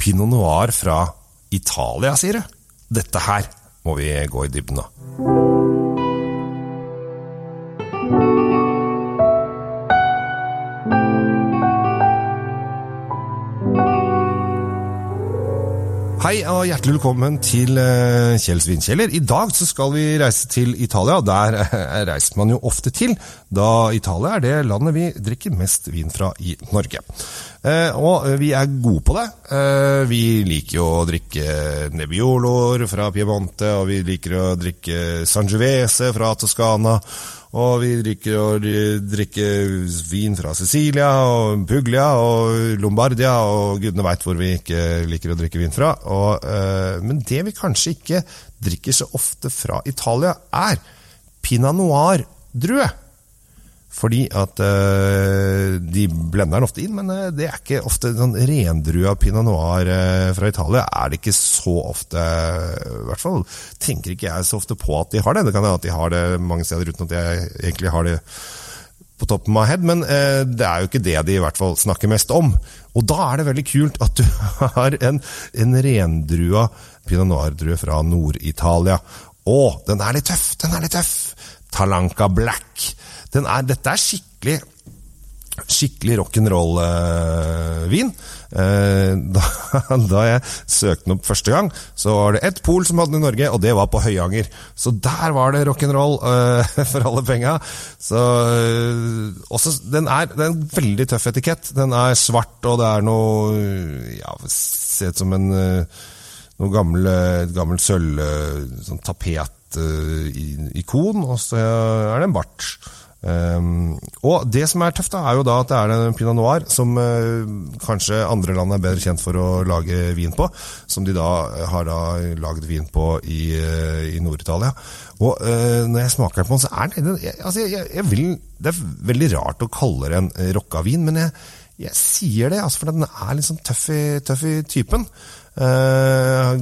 Pinot noir fra Italia, sier du? Dette her må vi gå i dybden av. Hei og hjertelig velkommen til eh, Kjells vinkjeller. I dag skal vi reise til Italia. Der eh, reiser man jo ofte til, da Italia er det landet vi drikker mest vin fra i Norge. Eh, og vi er gode på det. Vi liker jo å drikke Nebbioloer fra Piemonte, og vi liker å drikke Sangiovese fra Toscana. Og vi drikker, og drikker vin fra Sicilia og Puglia og Lombardia og gudene veit hvor vi ikke liker å drikke vin fra. Og, øh, men det vi kanskje ikke drikker så ofte fra Italia, er pinot noir-drue. Fordi at øh, De blender den ofte inn, men øh, det er ikke ofte sånn rendrua pinot noir øh, fra Italia. er det ikke så ofte I hvert fall tenker ikke jeg så ofte på at de har det. Det kan hende at de har det mange steder uten at jeg egentlig har det på toppen av head, men det er jo ikke det de i hvert fall snakker mest om. Og da er det veldig kult at du har en, en rendrua pinot noir-drue fra Nord-Italia. Å, den er litt tøff! Den er litt tøff! Talanca Black. Er, dette er skikkelig skikkelig rock'n'roll-vin. Eh, da, da, jeg søkte den opp første gang, så var det ett pol som hadde den i Norge, og det var på Høyanger. Så der var det rock'n'roll uh, for alle penga. Den er, er en veldig tøff etikett. Den er svart, og det er noe ja, Ser ut som en noe gammel, gammelt sølv sånn tapetikon, og så er det en bart. Og Det som er tøft, da, er jo da at det er en pinot noir som eh, kanskje andre land er bedre kjent for å lage vin på. Som de da har da lagd vin på i, uh, i Nord-Italia. Og eh, når jeg smaker på den, så er den jeg, altså jeg, jeg vil, Det er veldig rart å kalle det en rocka vin, men jeg, jeg sier det, altså, for den er litt sånn tøff i, tøff i typen.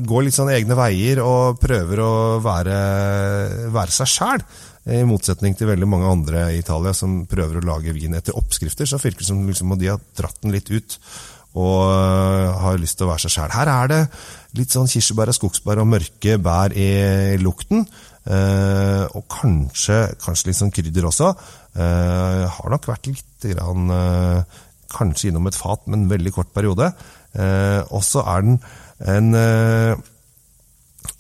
går litt sånn egne veier og prøver å være, være seg sjæl. I motsetning til veldig mange andre i Italia som prøver å lage vin etter oppskrifter, så virker det som liksom, de har dratt den litt ut og uh, har lyst til å være seg sjæl. Her er det litt sånn kirsebær og skogsbær og mørke bær i lukten. Uh, og kanskje, kanskje, litt sånn krydder også. Uh, har nok vært litt grann, Kanskje innom et fat, men en veldig kort periode. og så er den en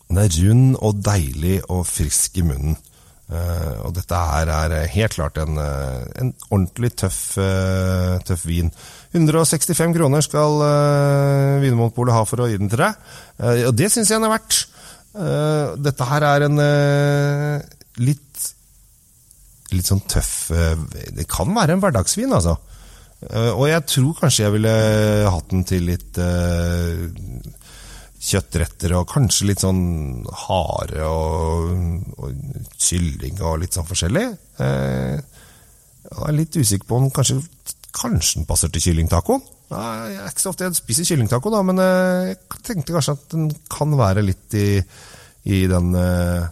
Den er rund og deilig og frisk i munnen. Eh, og dette her er helt klart en, uh, en ordentlig tøff, uh, tøff, vin. 165 kroner skal eh, Vinmonopolet ha for å gi den til deg. og det syns jeg den er verdt. dette her er en litt litt sånn tøff Det kan være en hverdagsvin, altså. Og jeg tror kanskje jeg ville hatt den til litt kjøttretter og kanskje litt sånn hare og, og kylling og litt sånn forskjellig. Eh, jeg er litt usikker på om kanskje, kanskje den passer til kyllingtacoen. Jeg er ikke så ofte jeg spiser kyllingtaco, da, men eh, jeg tenkte kanskje at den kan være litt i, i den, eh,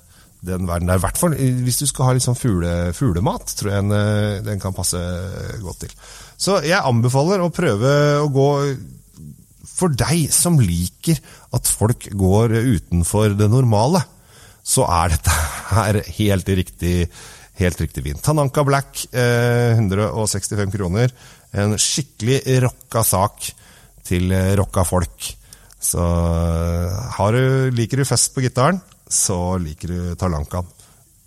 den verden der. Hvert fall hvis du skal ha litt sånn fugle, fuglemat, tror jeg den, den kan passe godt til. Så jeg anbefaler å prøve å gå for deg som liker at folk går utenfor det normale, så er dette her helt riktig, helt riktig vin. Tananka Black, eh, 165 kroner. En skikkelig rocka sak til rocka folk. Så eh, du, liker du fest på gitaren, så liker du Talankaen.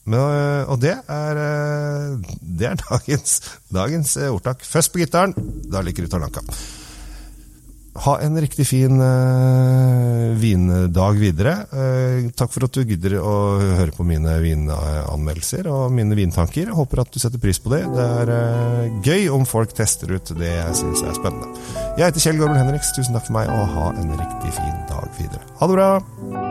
Men, eh, og det er, eh, det er dagens, dagens ordtak. Først på gitaren, da liker du Talanka. Ha en riktig fin uh, vindag videre. Uh, takk for at du gidder å høre på mine vinanmeldelser og mine vintanker. Håper at du setter pris på det. Det er uh, gøy om folk tester ut det jeg syns er spennende. Jeg heter Kjell Gorbel Henriks. Tusen takk for meg, og ha en riktig fin dag videre. Ha det bra!